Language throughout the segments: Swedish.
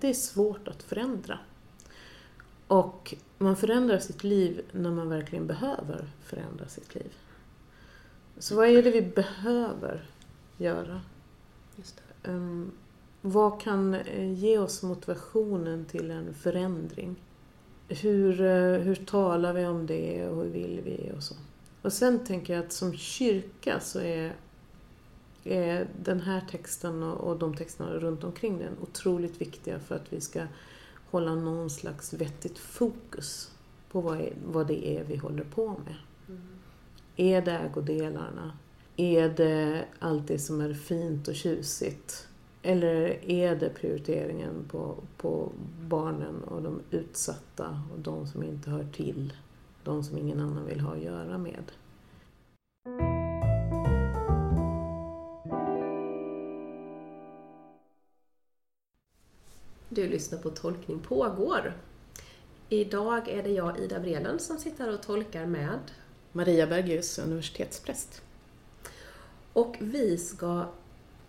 det är svårt att förändra. Och man förändrar sitt liv när man verkligen behöver förändra sitt liv. Så vad är det vi behöver göra? Um, vad kan eh, ge oss motivationen till en förändring? Hur, eh, hur talar vi om det och hur vill vi och så. Och sen tänker jag att som kyrka så är, är den här texten och, de texterna runt omkring den otroligt viktiga för att vi ska hålla någon slags vettigt fokus på vad, är, vad det är vi håller på med. Mm. Är det ägodelarna? Är det allt det som är fint och tjusigt? Eller är det prioriteringen på, på barnen och de utsatta och de som inte hör till? De som ingen annan vill ha att göra med? Du lyssnar på Tolkning pågår. Idag är det jag, Ida Vrelund, som sitter och tolkar med Maria Bergius, universitetspräst. Och vi ska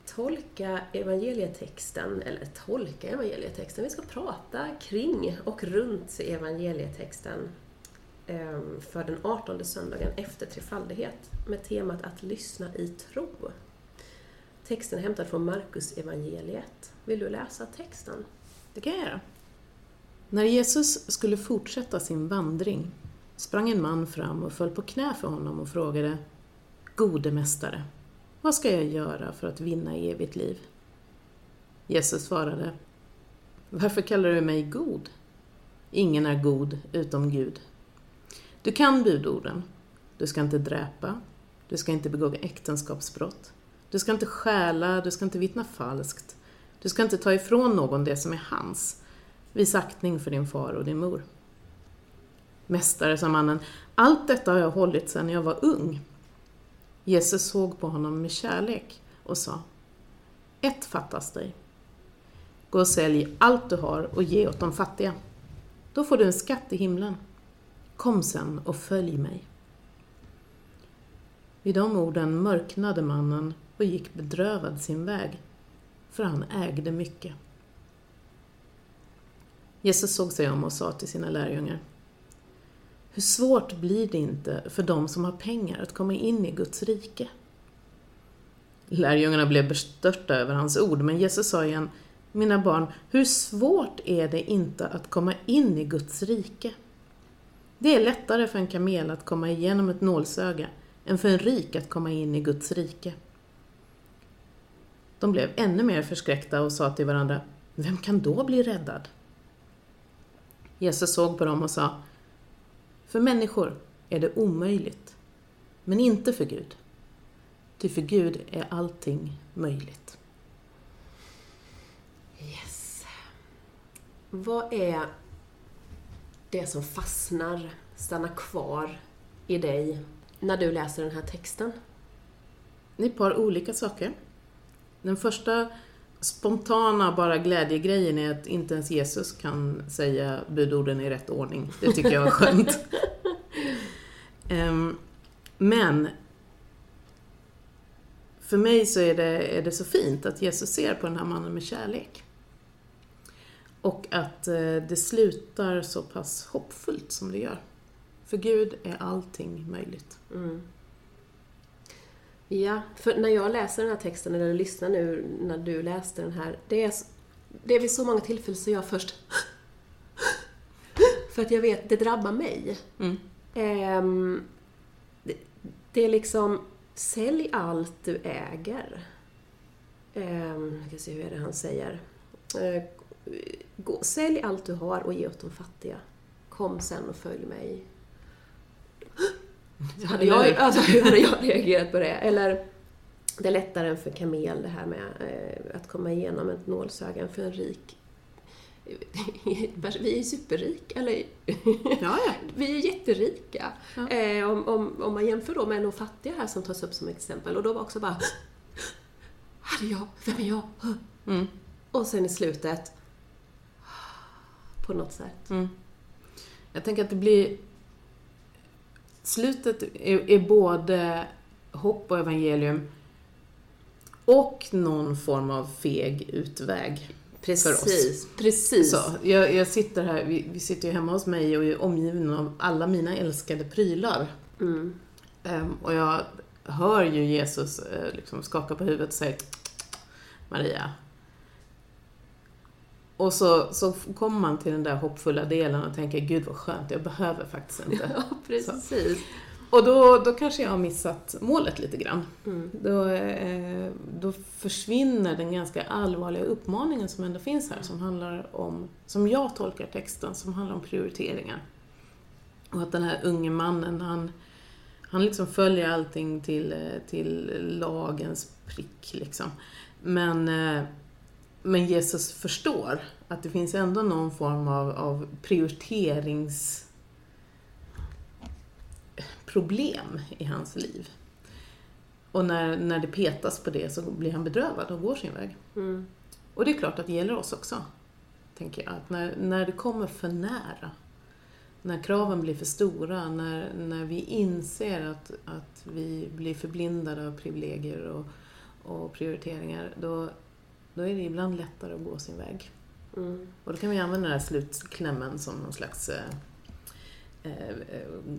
tolka evangelietexten, eller tolka evangelietexten, vi ska prata kring och runt evangelietexten ehm, för den 18 söndagen efter trefaldighet med temat att lyssna i tro. Texten är hämtad från Markus evangeliet. Vill du läsa texten? Det kan jag göra. När Jesus skulle fortsätta sin vandring sprang en man fram och föll på knä för honom och frågade Gode mästare, vad ska jag göra för att vinna evigt liv? Jesus svarade Varför kallar du mig god? Ingen är god utom Gud. Du kan budorden. Du ska inte dräpa. Du ska inte begå äktenskapsbrott. Du ska inte stjäla, du ska inte vittna falskt. Du ska inte ta ifrån någon det som är hans. Visa aktning för din far och din mor. Mästare, sa mannen, allt detta har jag hållit sedan jag var ung. Jesus såg på honom med kärlek och sa, ett fattas dig. Gå och sälj allt du har och ge åt de fattiga. Då får du en skatt i himlen. Kom sen och följ mig. Vid de orden mörknade mannen och gick bedrövad sin väg, för han ägde mycket. Jesus såg sig om och sa till sina lärjungar hur svårt blir det inte för dem som har pengar att komma in i Guds rike? Lärjungarna blev bestörta över hans ord, men Jesus sa igen, mina barn, hur svårt är det inte att komma in i Guds rike? Det är lättare för en kamel att komma igenom ett nålsöga än för en rik att komma in i Guds rike. De blev ännu mer förskräckta och sa till varandra, vem kan då bli räddad? Jesus såg på dem och sa, för människor är det omöjligt, men inte för Gud. Ty för Gud är allting möjligt. Yes. Vad är det som fastnar, stannar kvar i dig när du läser den här texten? Det är ett par olika saker. Den första spontana bara glädjegrejen är att inte ens Jesus kan säga budorden i rätt ordning. Det tycker jag är skönt. um, men för mig så är det, är det så fint att Jesus ser på den här mannen med kärlek. Och att eh, det slutar så pass hoppfullt som det gör. För Gud är allting möjligt. Mm. Ja, för när jag läser den här texten, eller lyssnar nu när du läste den här, det är, det är vid så många tillfällen så jag först för att jag vet, det drabbar mig. Mm. Um, det, det, är liksom, sälj allt du äger. Um, jag ska se, hur är det han säger? Uh, gå, sälj allt du har och ge åt de fattiga. Kom sen och följ mig. Så hade jag, alltså, hur hade jag reagerat på det? Eller, det är lättare än för kamel det här med eh, att komma igenom ett nålsöga än för en rik vi är superrika, eller ja, ja. vi är jätterika. Ja. Eh, om, om, om man jämför då med de fattiga här som tas upp som exempel och då var också bara Hade jag, vem är jag? Mm. Och sen i slutet på något sätt. Mm. Jag tänker att det blir slutet är, är både hopp och evangelium och någon form av feg utväg. Precis, precis. Så, jag, jag sitter här, vi, vi sitter ju hemma hos mig och är omgiven av alla mina älskade prylar. Mm. Ehm, och jag hör ju Jesus eh, liksom skaka på huvudet och säga Maria. Och så, så kommer man till den där hoppfulla delen och tänker, gud vad skönt, jag behöver faktiskt inte. Ja, precis. Och då, då kanske jag har missat målet lite grann. Mm. Då, eh, då försvinner den ganska allvarliga uppmaningen som ändå finns här, som handlar om, som jag tolkar texten, som handlar om prioriteringar. Och att den här unge mannen, han, han liksom följer allting till, eh, till lagens prick. Liksom. Men, eh, men Jesus förstår att det finns ändå någon form av, av prioriterings problem i hans liv. Och när, när det petas på det så blir han bedrövad och går sin väg. Mm. Och det är klart att det gäller oss också, tänker jag. Att när, när det kommer för nära, när kraven blir för stora, när, när vi inser att, att vi blir förblindade av privilegier och, och prioriteringar, då, då är det ibland lättare att gå sin väg. Mm. Och då kan vi använda den här slutklämmen som någon slags eh, eh,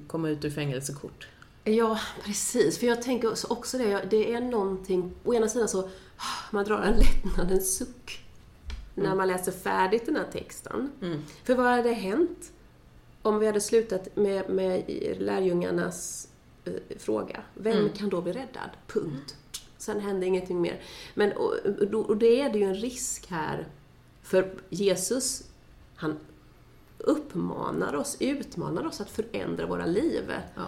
komma ut ur fängelsekort. Ja, precis. För jag tänker också- det, det är någonting, å ena sidan så, man drar en lättnadens suck när Mm. man läser färdigt den här texten. Mm. För vad hade hänt om vi hade slutat med, med lärjungarnas eh, fråga? Vem Mm. kan då bli räddad? Punkt. Sen hände ingenting mer. Men, och, och, det är det ju en risk här, för Jesus, han uppmanar oss, utmanar oss att förändra våra liv. Ja.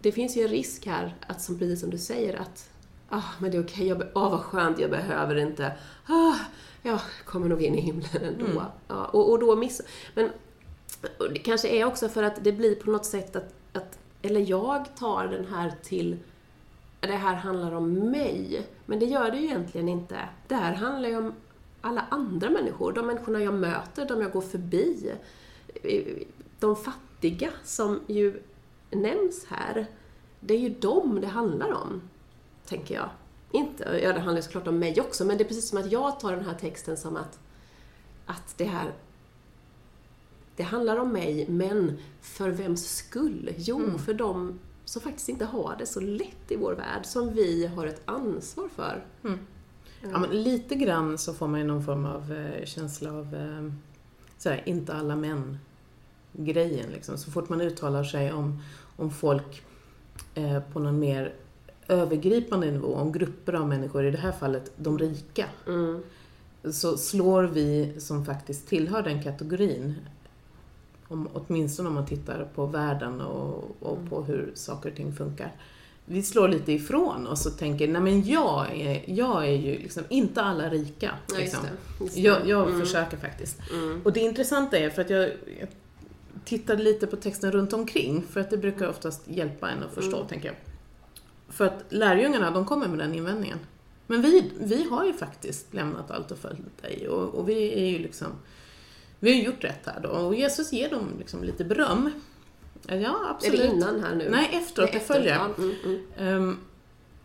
Det finns ju en risk här, att som, precis som du säger, att ah, men det är okej, jag be- ah, vad skönt, jag behöver inte, ah, jag kommer nog in i himlen ändå. Mm. Ja, och, och då miss... Men det kanske är också för att det blir på något sätt att, att, eller jag tar den här till, det här handlar om mig. Men det gör det ju egentligen inte. Det här handlar ju om alla andra människor, de människorna jag möter, de jag går förbi. De fattiga som ju nämns här, det är ju dem det handlar om, tänker jag. Inte, ja det handlar såklart om mig också, men det är precis som att jag tar den här texten som att, att det här det handlar om mig, men för vems skull? Jo, Mm. för de som faktiskt inte har det så lätt i vår värld, som vi har ett ansvar för. Mm. Ja, men lite grann så får man ju någon form av eh, känsla av, eh, sådär, inte alla män-grejen. Liksom. Så fort man uttalar sig om, om folk eh, på någon mer övergripande nivå, om grupper av människor, i det här fallet de rika, Mm. så slår vi som faktiskt tillhör den kategorin, om, åtminstone om man tittar på världen och, och på hur saker och ting funkar. Vi slår lite ifrån oss och tänker, nej men jag är, jag är ju liksom inte alla rika. Ja, just Liksom. det. Just det. Jag, jag Mm. försöker faktiskt. Mm. Och det intressanta är, för att jag, jag tittade lite på texten runt omkring, för att det brukar oftast hjälpa en att förstå, Mm. tänker jag. För att lärjungarna, de kommer med den invändningen. Men vi, vi har ju faktiskt lämnat allt och följt dig och, och vi är ju liksom, vi har ju gjort rätt här då. Och Jesus ger dem liksom lite beröm. Ja, Är absolut. det innan här nu? Nej, efteråt, det efter, följer. ja. Mm, mm. Ehm,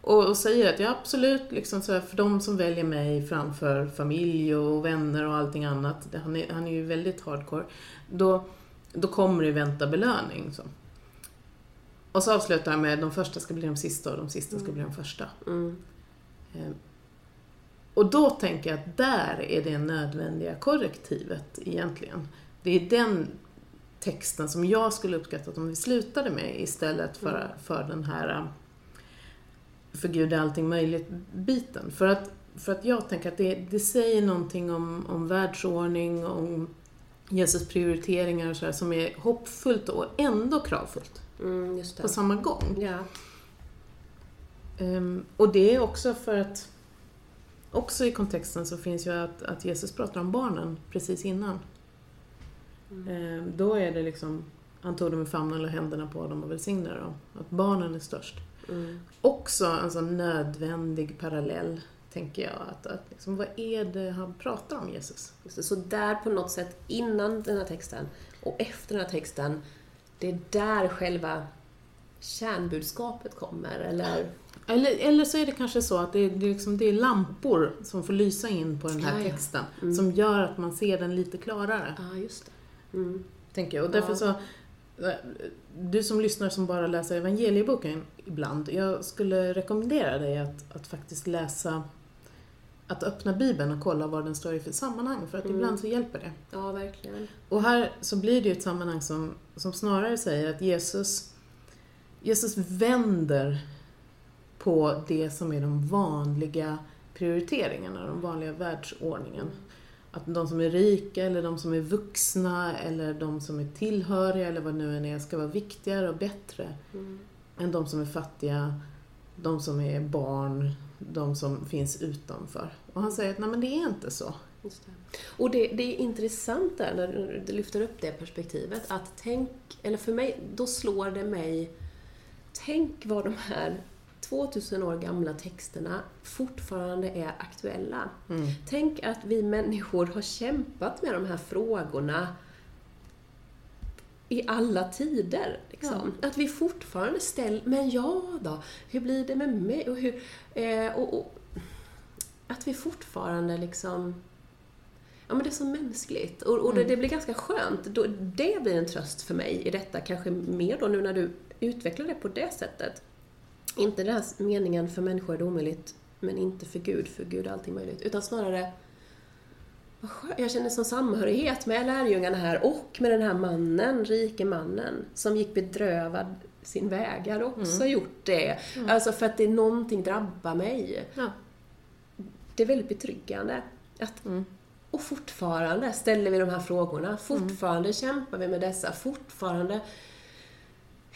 och, och säger att ja, absolut, liksom så här, för de som väljer mig framför familj och vänner och allting annat, det, han, är, han är ju väldigt hardcore, då, då kommer det vänta belöning. Så. Och så avslutar han med de första ska bli de sista och de sista ska bli de första. Mm. Ehm, och då tänker jag att där är det nödvändiga korrektivet egentligen. Det är den texten som jag skulle uppskatta om vi slutade med istället för, för den här um, för Gud är allting möjligt-biten. För att, för att jag tänker att det, det säger någonting om, om världsordning, om Jesus prioriteringar och så här, som är hoppfullt och ändå kravfullt Mm, på samma gång. Ja. Ehm, och det är också för att också i kontexten så finns ju att, att Jesus pratar om barnen precis innan. Ehm, då är det liksom, han tog dem i famnen och händerna på dem och välsignade dem. Att barnen är störst. Mm. Också en sån nödvändig parallell, tänker jag. Att, att liksom, vad är det han pratar om, Jesus? Det. Så där på något sätt, innan den här texten och efter den här texten, det är där själva kärnbudskapet kommer, eller... Eller, eller så är det kanske så att det är, det, är liksom, det är lampor som får lysa in på den här Ja, ja. texten, Mm. som gör att man ser den lite klarare. Ja, just det. Mm. Tänker jag. Och därför Ja. så, eh, du som lyssnar som bara läser evangelieboken ibland, jag skulle rekommendera dig att, att faktiskt läsa, att öppna Bibeln och kolla vad den står i för sammanhang, för att Mm. ibland så hjälper det. Ja, verkligen. Och här så blir det ju ett sammanhang som, som snarare säger att Jesus, Jesus vänder på det som är de vanliga prioriteringarna, den vanliga världsordningen. Att de som är rika eller de som är vuxna eller de som är tillhöriga eller vad nu än är ska vara viktigare och bättre Mm. än de som är fattiga, de som är barn, de som finns utanför. Och han säger att nej men det är inte så. Just det. Och det, det är intressant där när du lyfter upp det perspektivet att tänk, eller för mig, då slår det mig, tänk vad de här 2000 år gamla texterna fortfarande är aktuella. Mm. Tänk att vi människor har kämpat med de här frågorna i alla tider. Liksom. Att vi fortfarande ställer, men ja då, hur blir det med mig? Och hur, eh, och, och, att vi fortfarande liksom Ja men det är så mänskligt och, och det, Mm. det blir ganska skönt. Det blir en tröst för mig i detta, kanske mer då nu när du utvecklar det på det sättet. Inte den här meningen för människor är det omöjligt, men inte för Gud, för Gud är allting möjligt. Utan snarare, jag känner sån samhörighet med lärjungarna här och med den här mannen, rike mannen, som gick bedrövad sin väg. Jag hade också gjort det. Alltså för att det är någonting drabbar mig. Ja. Det är väldigt betryggande. Att, Mm. Och fortfarande ställer vi de här frågorna, fortfarande kämpar vi med dessa, fortfarande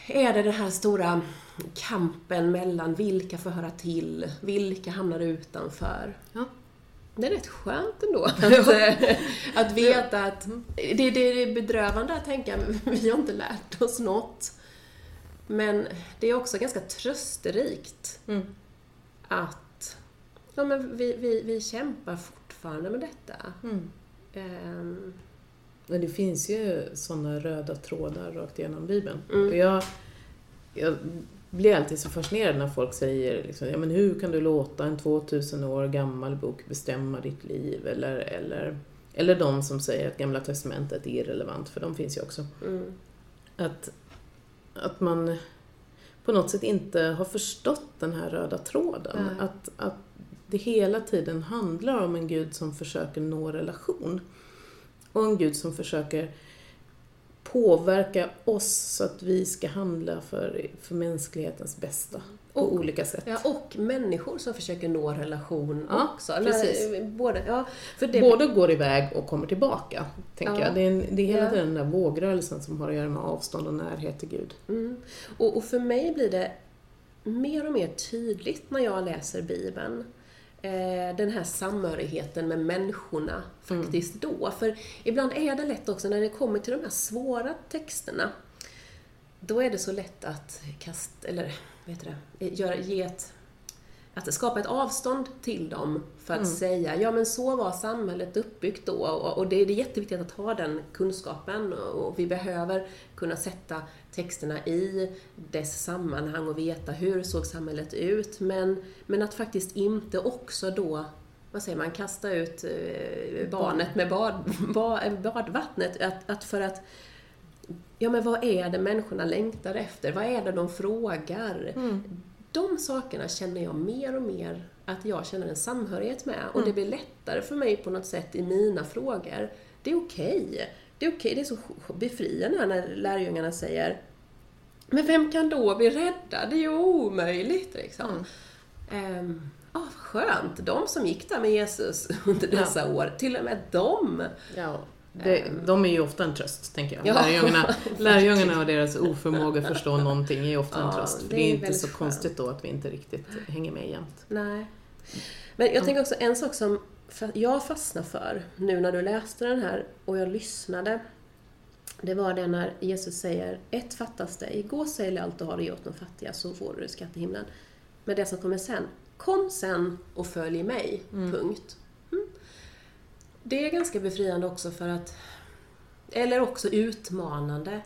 är det den här stora kampen mellan vilka får höra till, vilka hamnar utanför. Ja. Det är rätt skönt ändå att, eh, att veta att det, det är bedrövande att tänka vi har inte lärt oss något. Men det är också ganska trösterikt Mm. att ja, men vi, vi, vi kämpar fortfarande med detta. Mm. Ehm, Men det finns ju sådana röda trådar rakt igenom Bibeln. Mm. Och jag, jag blir alltid så fascinerad när folk säger liksom, ja, men hur kan du låta en 2000 år gammal bok bestämma ditt liv? Eller, eller, eller de som säger att Gamla Testamentet är irrelevant, för de finns ju också. mm, Att, att man på något sätt inte har förstått den här röda tråden. Att, att det hela tiden handlar om en Gud som försöker nå relation. Och en Gud som försöker påverka oss så att vi ska handla för, för mänsklighetens bästa på Och- olika sätt. ja, och människor som försöker nå relation Ja, också. När, både, ja, för det, Både går iväg och kommer tillbaka, tänker Ja. jag. Det är, en, det är hela Ja. den där vågrörelsen som har att göra med avstånd och närhet till Gud. Mm. Och, och för mig blir det mer och mer tydligt när jag läser Bibeln. Eh, den här samhörigheten med människorna faktiskt då. För ibland är det lätt också när det kommer till de här svåra texterna. Då är det så lätt att kasta, eller vet du det, eh, göra, ge ett, att skapa ett avstånd till dem för att säga, ja men så var samhället uppbyggt då och, och det, är- det är jätteviktigt att ha den kunskapen och, och vi behöver kunna sätta texterna i dess sammanhang och veta hur såg samhället ut men, men att faktiskt inte också då vad säger man, kasta ut eh, barnet med bad, ba, badvattnet. Att, att för att Ja men vad är det människorna längtar efter? Vad är det de frågar? De sakerna känner jag mer och mer att jag känner en samhörighet med och det blir lättare för mig på något sätt i mina frågor. Det är okej. Det är okej, det är så befriande när lärjungarna säger Men vem kan då bli räddad? Det är ju omöjligt liksom. Ehm, Ja, vad skönt. De som gick där med Jesus under dessa år, till och med de. Ja, det, de är ju ofta en tröst, tänker jag. Ja, Lärjungarna, lärjungarna och deras oförmåga att förstå någonting är ju ofta en Ja, tröst. Det det är är inte så skönt. konstigt då att vi inte riktigt hänger med jämt. Nej. Men jag tänker också en sak som jag fastnade för nu när du läste den här och jag lyssnade. Det var det när Jesus säger, ett fattas dig, gå sälj allt du har och ge åt de fattiga så får du skatt i himlen. Men det som kommer sen, kom sen och följ mig, punkt. Mm. Det är ganska befriande också för att, eller också utmanande,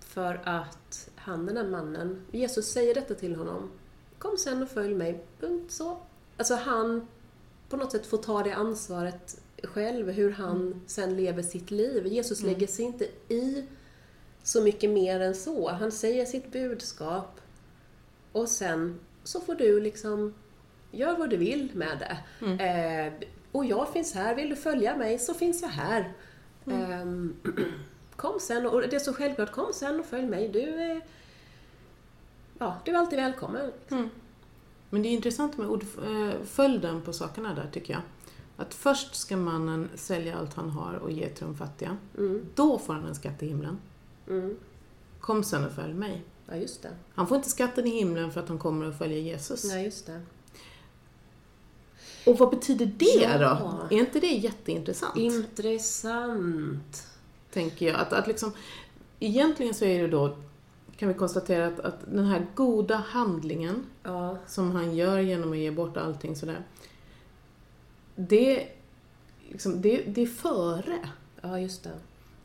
för att han den där mannen, Jesus säger detta till honom. Kom sen och följ mig. Punkt så. Alltså han på något sätt får ta det ansvaret själv, hur han Mm. sen lever sitt liv. Jesus lägger sig inte i så mycket mer än så. Han säger sitt budskap och sen så får du liksom gör vad du vill med det. Mm. Eh, och jag finns här, vill du följa mig så finns jag här. Mm. Ehm, kom sen, och det är så självklart, kom sen och följ mig. Du är, ja, du är alltid välkommen. Men det är intressant med ordföljden på sakerna där tycker jag. Att först ska mannen sälja allt han har och ge till de fattiga. Mm, Då får han en skatt i himlen. mm. Kom sen och följ mig. Ja, just det. Han får inte skatten i himlen för att han kommer och följer Jesus. Nej, just det. Och vad betyder det Ja. då? Är inte det jätteintressant? Intressant. tänker jag. Att, att liksom, egentligen så är det då, kan vi konstatera att, att den här goda handlingen Ja, som han gör genom att ge bort allting sådär. Det, liksom, det, det är före. ja just det.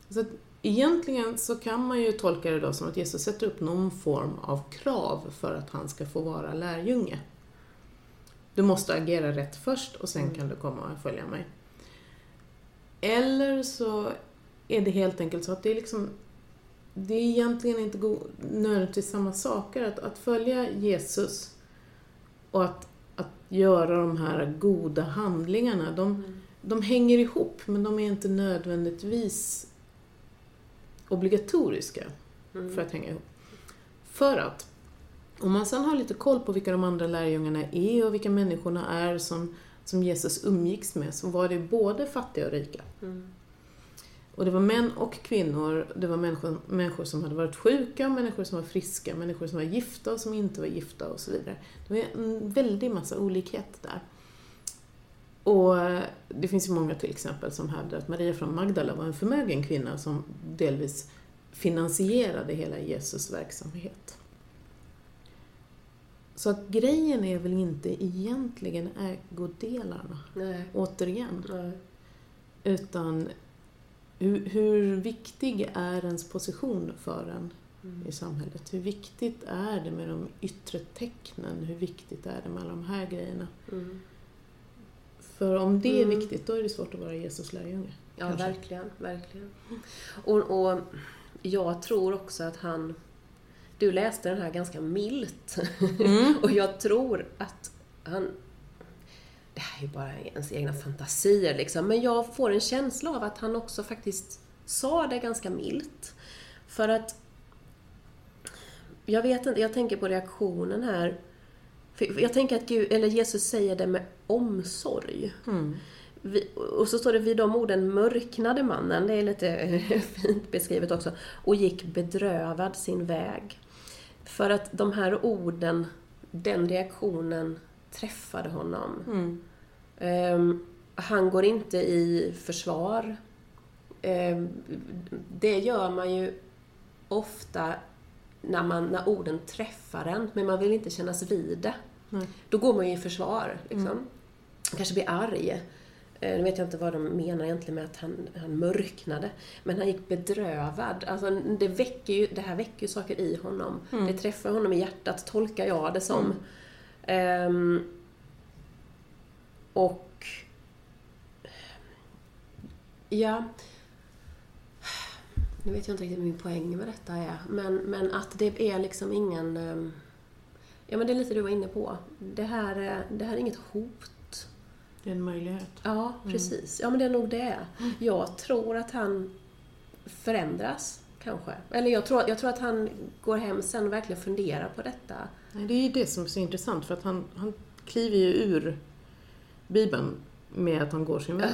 Så att egentligen så kan man ju tolka det då som att Jesus sätter upp någon form av krav för att han ska få vara lärjunge. Du måste agera rätt först och sen kan du komma och följa mig. Eller så är det helt enkelt så att det är liksom det är egentligen inte go- nödvändigtvis samma saker. Att, att följa Jesus och att, att göra de här goda handlingarna, de, de hänger ihop men de är inte nödvändigtvis obligatoriska Mm. för att hänga ihop. För att om man sen har lite koll på vilka de andra lärjungarna är och vilka människorna är som, som Jesus umgicks med så var det både fattiga och rika. Mm. Och det var män och kvinnor, det var människor, människor som hade varit sjuka, människor som var friska, människor som var gifta och som inte var gifta och så vidare. Det var en väldig massa olikhet där. Och det finns ju många till exempel som hävdar att Maria från Magdala var en förmögen kvinna som delvis finansierade hela Jesus verksamhet. Så att grejen är väl inte egentligen ägodelarna, Nej. återigen. Nej. Utan hur, hur viktig är ens position för en Mm. i samhället? Hur viktigt är det med de yttre tecknen? Hur viktigt är det med alla de här grejerna? Mm. För om det är Mm. viktigt, då är det svårt att vara Jesus lärjunge. Ja, kanske. verkligen. verkligen. Och, och jag tror också att han... Du läste den här ganska milt. Mm. och jag tror att han... Det här är ju bara ens egna fantasier liksom, men jag får en känsla av att han också faktiskt sa det ganska milt. För att... Jag vet inte, jag tänker på reaktionen här. För jag tänker att Gud, eller Jesus säger det med omsorg. Mm. Vi, och så står det vid de orden mörknade mannen, det är lite fint beskrivet också, och gick bedrövad sin väg. För att de här orden, den reaktionen träffade honom. Mm. Ehm, han går inte i försvar. Ehm, det gör man ju ofta när, man, när orden träffar en, men man vill inte kännas vid det. Nej. Då går man ju i försvar. Liksom. Mm. Kanske blir arg. Eh, Nu vet jag inte vad de menar egentligen med att han, han mörknade. Men han gick bedrövad. Alltså, det, väcker ju, det här väcker ju saker i honom. Mm. Det träffar honom i hjärtat, tolkar jag det som. Mm. Ehm, och... Ja... Nu vet jag inte riktigt vad min poäng med detta är. Men, men att det är liksom ingen... ehm, Ja, men det är lite du var inne på. Det här, är- det här är inget hot. Det är en möjlighet. Ja, Mm. precis. Ja, men det är nog det. Jag tror att han förändras, kanske. Eller jag tror, jag tror att han går hem sen och verkligen funderar på detta. Det är ju det som är så intressant för att han, han kliver ju ur Bibeln med att han går sin väg.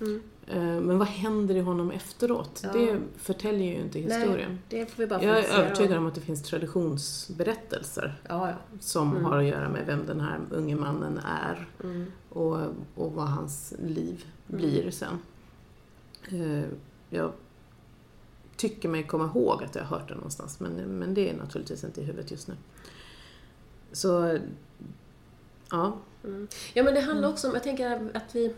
Mm. Eh, Men vad händer i honom efteråt? Ja. Det förtäljer ju inte historien. Nej, det får vi bara Jag är övertygad om att det finns traditionsberättelser Ja, ja. som Mm. har att göra med vem den här unge mannen är Mm. och, och vad hans liv Mm. blir sen. Eh, Jag tycker mig komma ihåg att jag har hört det någonstans men, men det är naturligtvis inte i huvudet just nu. Så, ja. Mm. Ja, men det handlar Mm. också om, jag tänker att vi...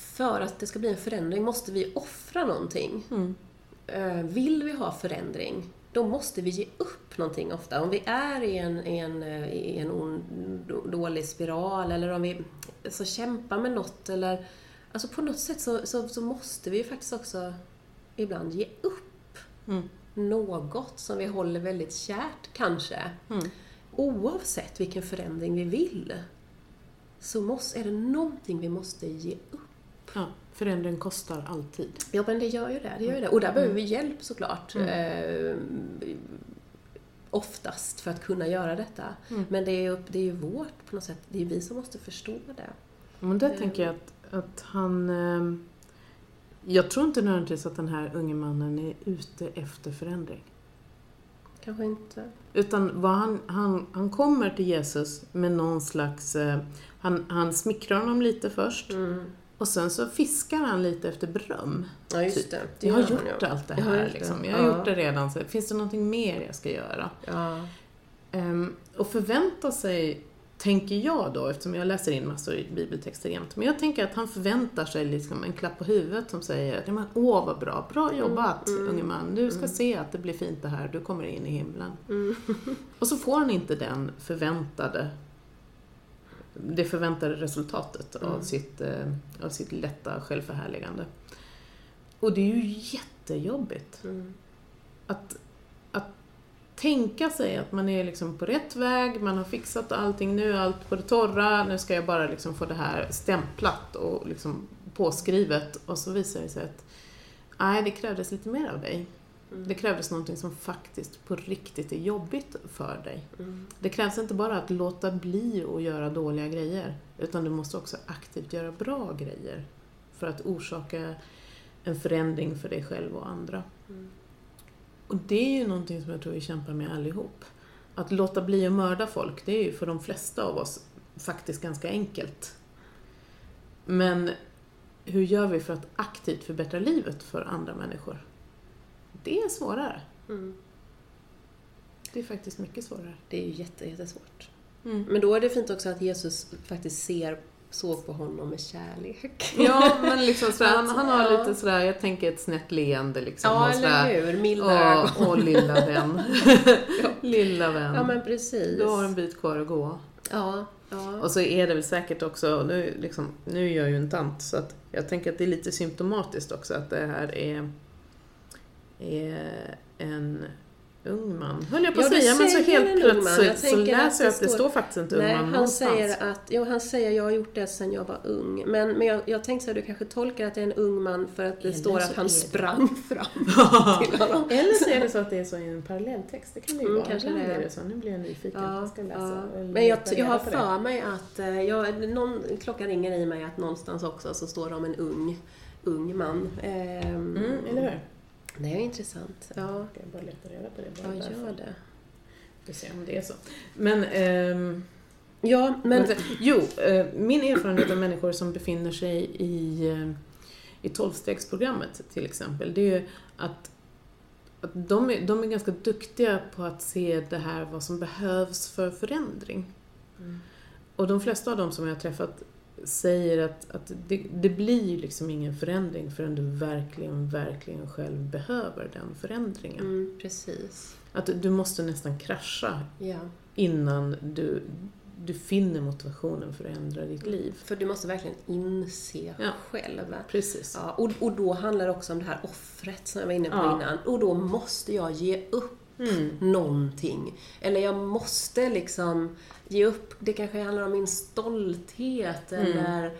För att det ska bli en förändring måste vi offra någonting. Mm. Eh, Vill vi ha förändring då måste vi ge upp någonting ofta. Om vi är i en, i en, i en ond, dålig spiral eller om vi så kämpar med något eller Alltså på något sätt så, så, så måste vi ju faktiskt också ibland ge upp Mm. något som vi håller väldigt kärt, kanske. Mm. Oavsett vilken förändring vi vill, så måste, är det någonting vi måste ge upp. Ja, förändring kostar alltid. Ja, men det gör ju det. det, gör ju det. Och där behöver vi hjälp såklart. Mm. Eh, oftast för att kunna göra detta. Mm. Men det är, ju, det är ju vårt, på något sätt, det är vi som måste förstå det. Men där Mm. tänker jag att, att han... Eh, jag tror inte nödvändigtvis att den här unge mannen är ute efter förändring. Kanske inte. Utan vad han, han, han kommer till Jesus med någon slags... Eh, han, han smickrar honom lite först Mm. Och sen så fiskar han lite efter beröm. Ja, just Typ. det. det Jag har gjort allt det Jag har här. Liksom. Jag har Ja. gjort det redan. Så finns det någonting mer jag ska göra? Ja. Ehm, och förvänta sig, tänker jag då, eftersom jag läser in massor i bibeltexter jämt, men jag tänker att han förväntar sig liksom en klapp på huvudet som säger "Ja, men, Åh vad bra, bra jobbat Mm, mm, unge man, du ska mm. se att det blir fint det här, du kommer in i himlen. Mm. Och så får han inte den förväntade det förväntade resultatet av, Mm. sitt, eh, av sitt lätta självförhärligande. Och det är ju jättejobbigt Mm. att, att tänka sig att man är liksom på rätt väg, man har fixat allting, nu är allt på det torra, nu ska jag bara liksom få det här stämplat och liksom påskrivet och så visar det sig att nej, det krävdes lite mer av dig. Mm. Det krävdes någonting som faktiskt på riktigt är jobbigt för dig. Mm. Det krävs inte bara att låta bli att göra dåliga grejer, utan du måste också aktivt göra bra grejer för att orsaka en förändring för dig själv och andra. Mm. Och det är ju någonting som jag tror vi kämpar med allihop. Att låta bli att mörda folk, det är ju för de flesta av oss faktiskt ganska enkelt. Men hur gör vi för att aktivt förbättra livet för andra människor? Det är svårare. Mm. Det är faktiskt mycket svårare. Det är ju jätte, jättesvårt. Mm. Men då är det fint också att Jesus faktiskt ser, såg på honom med kärlek. Ja, men liksom sådär, han, han har lite sådär, jag tänker ett snett leende liksom. Ja, sådär, eller hur? Milda ögon. Åh, åh, lilla vän. lilla vän. Ja, men precis. Du har en bit kvar att gå. Ja, ja. Och så är det väl säkert också, nu, liksom, nu är jag ju en tant, så att jag tänker att det är lite symptomatiskt också att det här är, är en ung man. Höll jag på att Ja, säga, men så helt plötsligt så att läser jag det att det står- faktiskt inte ung man han någonstans. säger att, jo, han säger jag har gjort det sedan jag var ung. Men, men jag, jag tänkte här, du kanske tolkar att det är en ung man för att det Eller står att han är det- sprang fram till honom. Eller så är det så att det är så i en parallelltext, det kan det ju Mm, vara. kanske det. är det så. Nu blir jag nyfiken, Ja, jag ska läsa. ja. Men jag, jag har för mig att eh, jag, någon, klockan ringer i mig att någonstans också så står det om en ung, ung man. Ehm, Mm, eller hur? Det är intressant. Ja, jag bara leta reda på det? ja Bara därför. gör det. Vi får se om det är så. Men, ehm, Ja, men... men jo, eh, min erfarenhet av människor som befinner sig i, eh, i tolvstegsprogrammet till exempel, det är ju att, att de, är, de är ganska duktiga på att se det här vad som behövs för förändring. Mm. Och de flesta av dem som jag har träffat säger att, att det, det blir liksom ingen förändring förrän du verkligen, verkligen själv behöver den förändringen. Mm, precis. Att du måste nästan krascha Ja. innan du, du finner motivationen för att ändra ditt liv. För du måste verkligen inse Ja. själv. Precis. Ja, och, och då handlar det också om det här offret som jag var inne på Ja. innan. Och då måste jag ge upp Mm. någonting. Eller jag måste liksom ge upp, det kanske handlar om min stolthet Mm. eller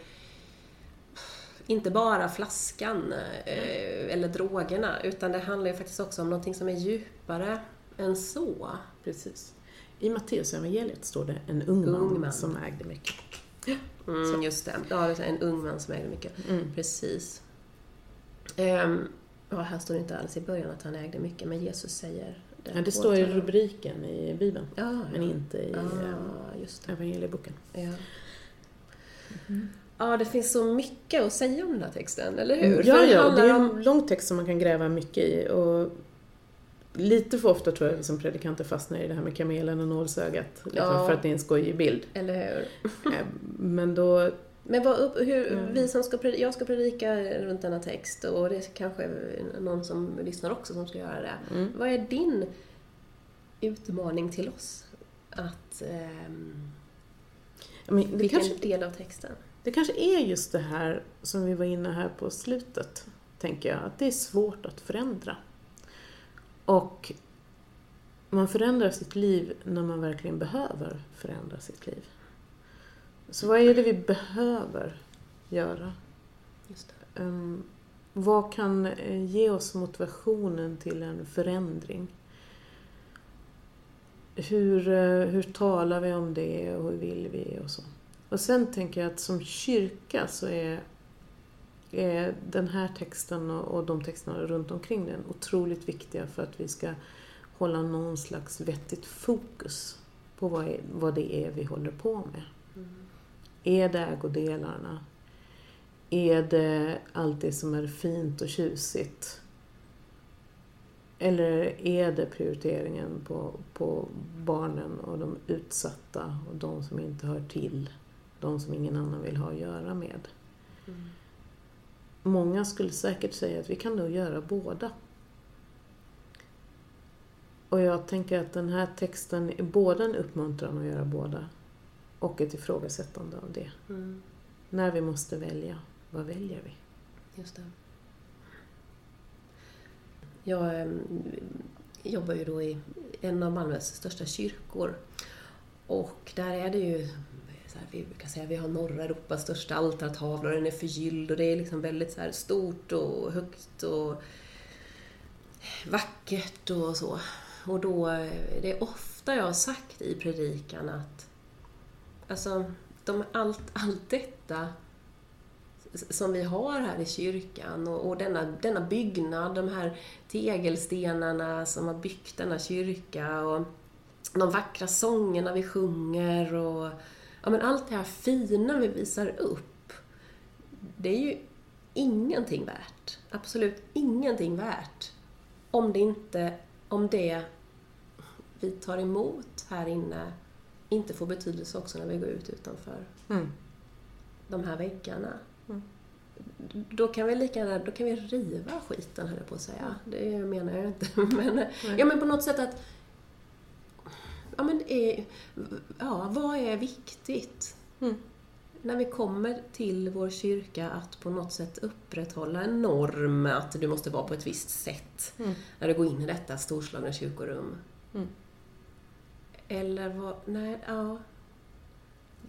inte bara flaskan eh, eller drogerna, utan det handlar ju faktiskt också om någonting som är djupare än så. Precis. I Matteusevangeliet står det en ung, Ung man, som ägde mycket. Mm, just det. Ja, en ung man som ägde mycket. Mm. Precis. Ehm, ja, här står det inte alls i början att han ägde mycket, men Jesus säger. Ja, det står i rubriken i Bibeln, Ja, men ja. inte i det. evangelieboken. Ja. ja, det finns så mycket att säga om den här texten, eller hur? Ja, För ja, det är en lång text som man kan gräva mycket i. Och lite för ofta tror jag som predikanter fastnar i det här med kamelen och nålsögat. Liksom. För att det är en skojig bild. Eller hur? Eh, Men då Men vad hur, Mm. vi som ska predika, jag ska predika runt denna text och det är kanske någon som lyssnar också som ska göra det. Mm. Vad är din utmaning till oss? Att, ehm, men det, vilken kanske, del av texten? det kanske är just det här som vi var inne här på slutet, tänker jag. Att det är svårt att förändra. Och man förändrar sitt liv när man verkligen behöver förändra sitt liv. Så vad är det vi behöver göra? Just. Um, vad kan eh, ge oss motivationen till en förändring? Hur, eh, hur talar vi om det och hur vill vi och så. Och sen tänker jag att som kyrka så är, är den här texten och, och de texterna runt omkring den otroligt viktiga för att vi ska hålla någon slags vettigt fokus på vad, vad det är vi håller på med. Är det ägodelarna? Är det allt det som är fint och tjusigt? Eller är det prioriteringen på, på barnen och de utsatta och de som inte hör till? De som ingen annan vill ha att göra med? Mm. Många skulle säkert säga att vi kan nog göra båda. Och jag tänker att den här texten är både en uppmuntran att göra båda och ett ifrågasättande av det. Mm. När vi måste välja, vad väljer vi? Just det. Jag em, jobbar ju då i en av Malmös största kyrkor. Och där är det ju, så här, vi brukar säga vi har norra Europas största altartavla och den är förgylld och det är liksom väldigt så här stort och högt och vackert och så. Och då, eh, det är ofta jag har sagt i predikan att alltså, de, allt, allt detta som vi har här i kyrkan och, och denna, denna byggnad, de här tegelstenarna som har byggt denna kyrka och de vackra sångerna vi sjunger och ja, men allt det här fina vi visar upp, det är ju ingenting värt. Absolut ingenting värt om det inte, om det vi tar emot här inne inte får betydelse också när vi går ut utanför Mm. de här väggarna. Mm. Då kan vi lika gärna, då kan vi riva skiten höll jag på att säga. Det menar jag inte. Men, Nej. ja, men på något sätt att... Ja, men är, ja, vad är viktigt? Mm. När vi kommer till vår kyrka att på något sätt upprätthålla en norm, att du måste vara på ett visst sätt Mm. när du går in i detta storslagna kyrkorum. Mm. Eller vad, nej, ja.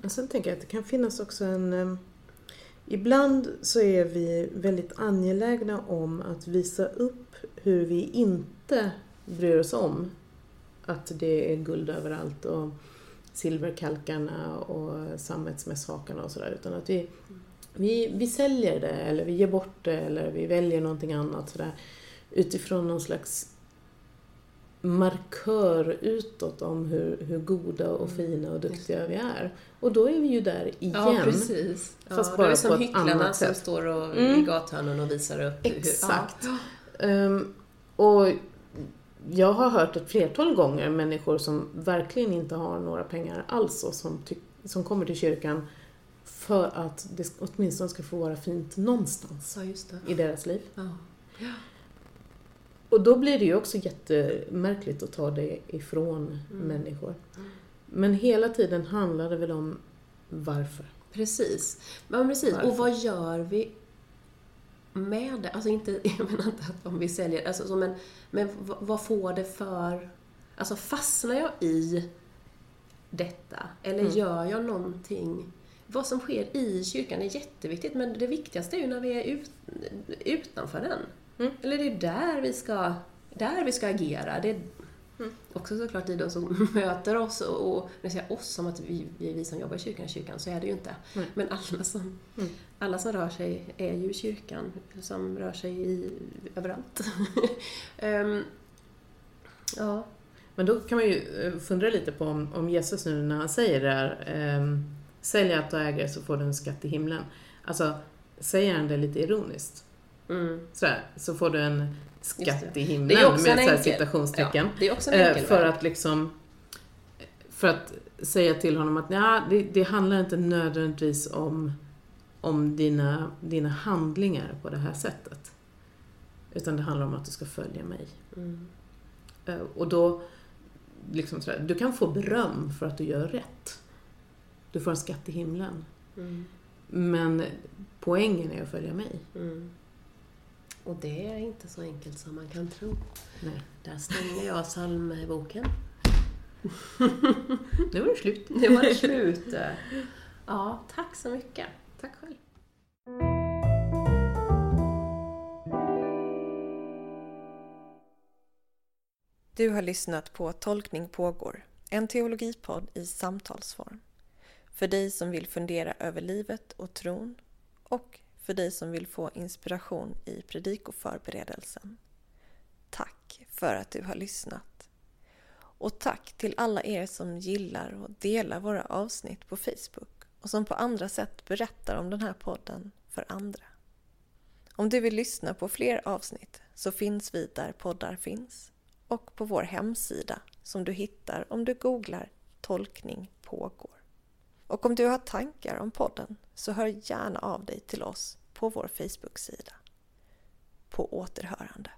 Och sen tänker jag att det kan finnas också en... eh, Ibland så är vi väldigt angelägna om att visa upp hur vi inte bryr oss om att det är guld överallt och silverkalkarna och sammetsmässhakarna och sådär. Utan att vi, vi, vi säljer det eller vi ger bort det eller vi väljer någonting annat sådär utifrån någon slags markör utåt om hur, hur goda och Mm, fina och duktiga vi är. Och då är vi ju där igen. Ja, precis. Fast ja, bara det är som på ett annat som sätt. står och, Mm. i gathörnen och visar upp. hur- Exakt. Ja. Ehm, och jag har hört ett flertal gånger människor som verkligen inte har några pengar alls och som, som kommer till kyrkan för att det åtminstone ska få vara fint någonstans ja, det. i deras liv. Ja. Och då blir det ju också jättemärkligt att ta det ifrån Mm. människor. Mm. Men hela tiden handlar det väl om varför. Precis. Men precis. Varför? Och vad gör vi med det? Alltså inte, jag menar inte att om vi säljer, alltså, så, men, men vad, vad får det för... Alltså fastnar jag i detta? Eller Mm. gör jag någonting? Vad som sker i kyrkan är jätteviktigt, men det viktigaste är ju när vi är ut, utanför den. Mm. Eller det är där vi ska, där vi ska agera. Det är Mm. också såklart i de som möter oss, och, och när jag säger oss som att vi, vi är vi som jobbar i kyrkan, kyrkan, så är det ju inte. Nej. Men alla som, Mm. alla som rör sig är ju kyrkan, som rör sig i, överallt. Ehm, ja, Men då kan man ju eh, fundera lite på om, om Jesus nu när han säger det här, ehm, sälj allt och äger så får du en skatt i himlen. Alltså, säger han det lite ironiskt? Mm. Sådär, så får du en skatt i himlen med en enkel- citationstecken. Ja, det är också en Eh, enkel för att liksom för att säga till honom att ja, det, det handlar inte nödvändigtvis om om dina, dina handlingar på det här sättet. Utan det handlar om att du ska följa mig. Mm. Eh, Och då, liksom sådär, du kan få beröm för att du gör rätt. Du får en skatt i himlen. Mm. Men poängen är att följa mig. Mm. Och det är inte så enkelt som man kan tro. Nej. Där stänger jag psalmboken. Nu var det slut. Nu var det slut. Ja, tack så mycket. Tack själv. Du har lyssnat på Tolkning pågår, en teologipodd i samtalsform. För dig som vill fundera över livet och tron och för dig som vill få inspiration i predikoförberedelsen. Tack för att du har lyssnat. Och tack till alla er som gillar och delar våra avsnitt på Facebook och som på andra sätt berättar om den här podden för andra. Om du vill lyssna på fler avsnitt så finns vi där poddar finns och på vår hemsida som du hittar om du googlar Tolkning pågår. Och om du har tankar om podden så hör gärna av dig till oss på vår Facebook-sida. På återhörande.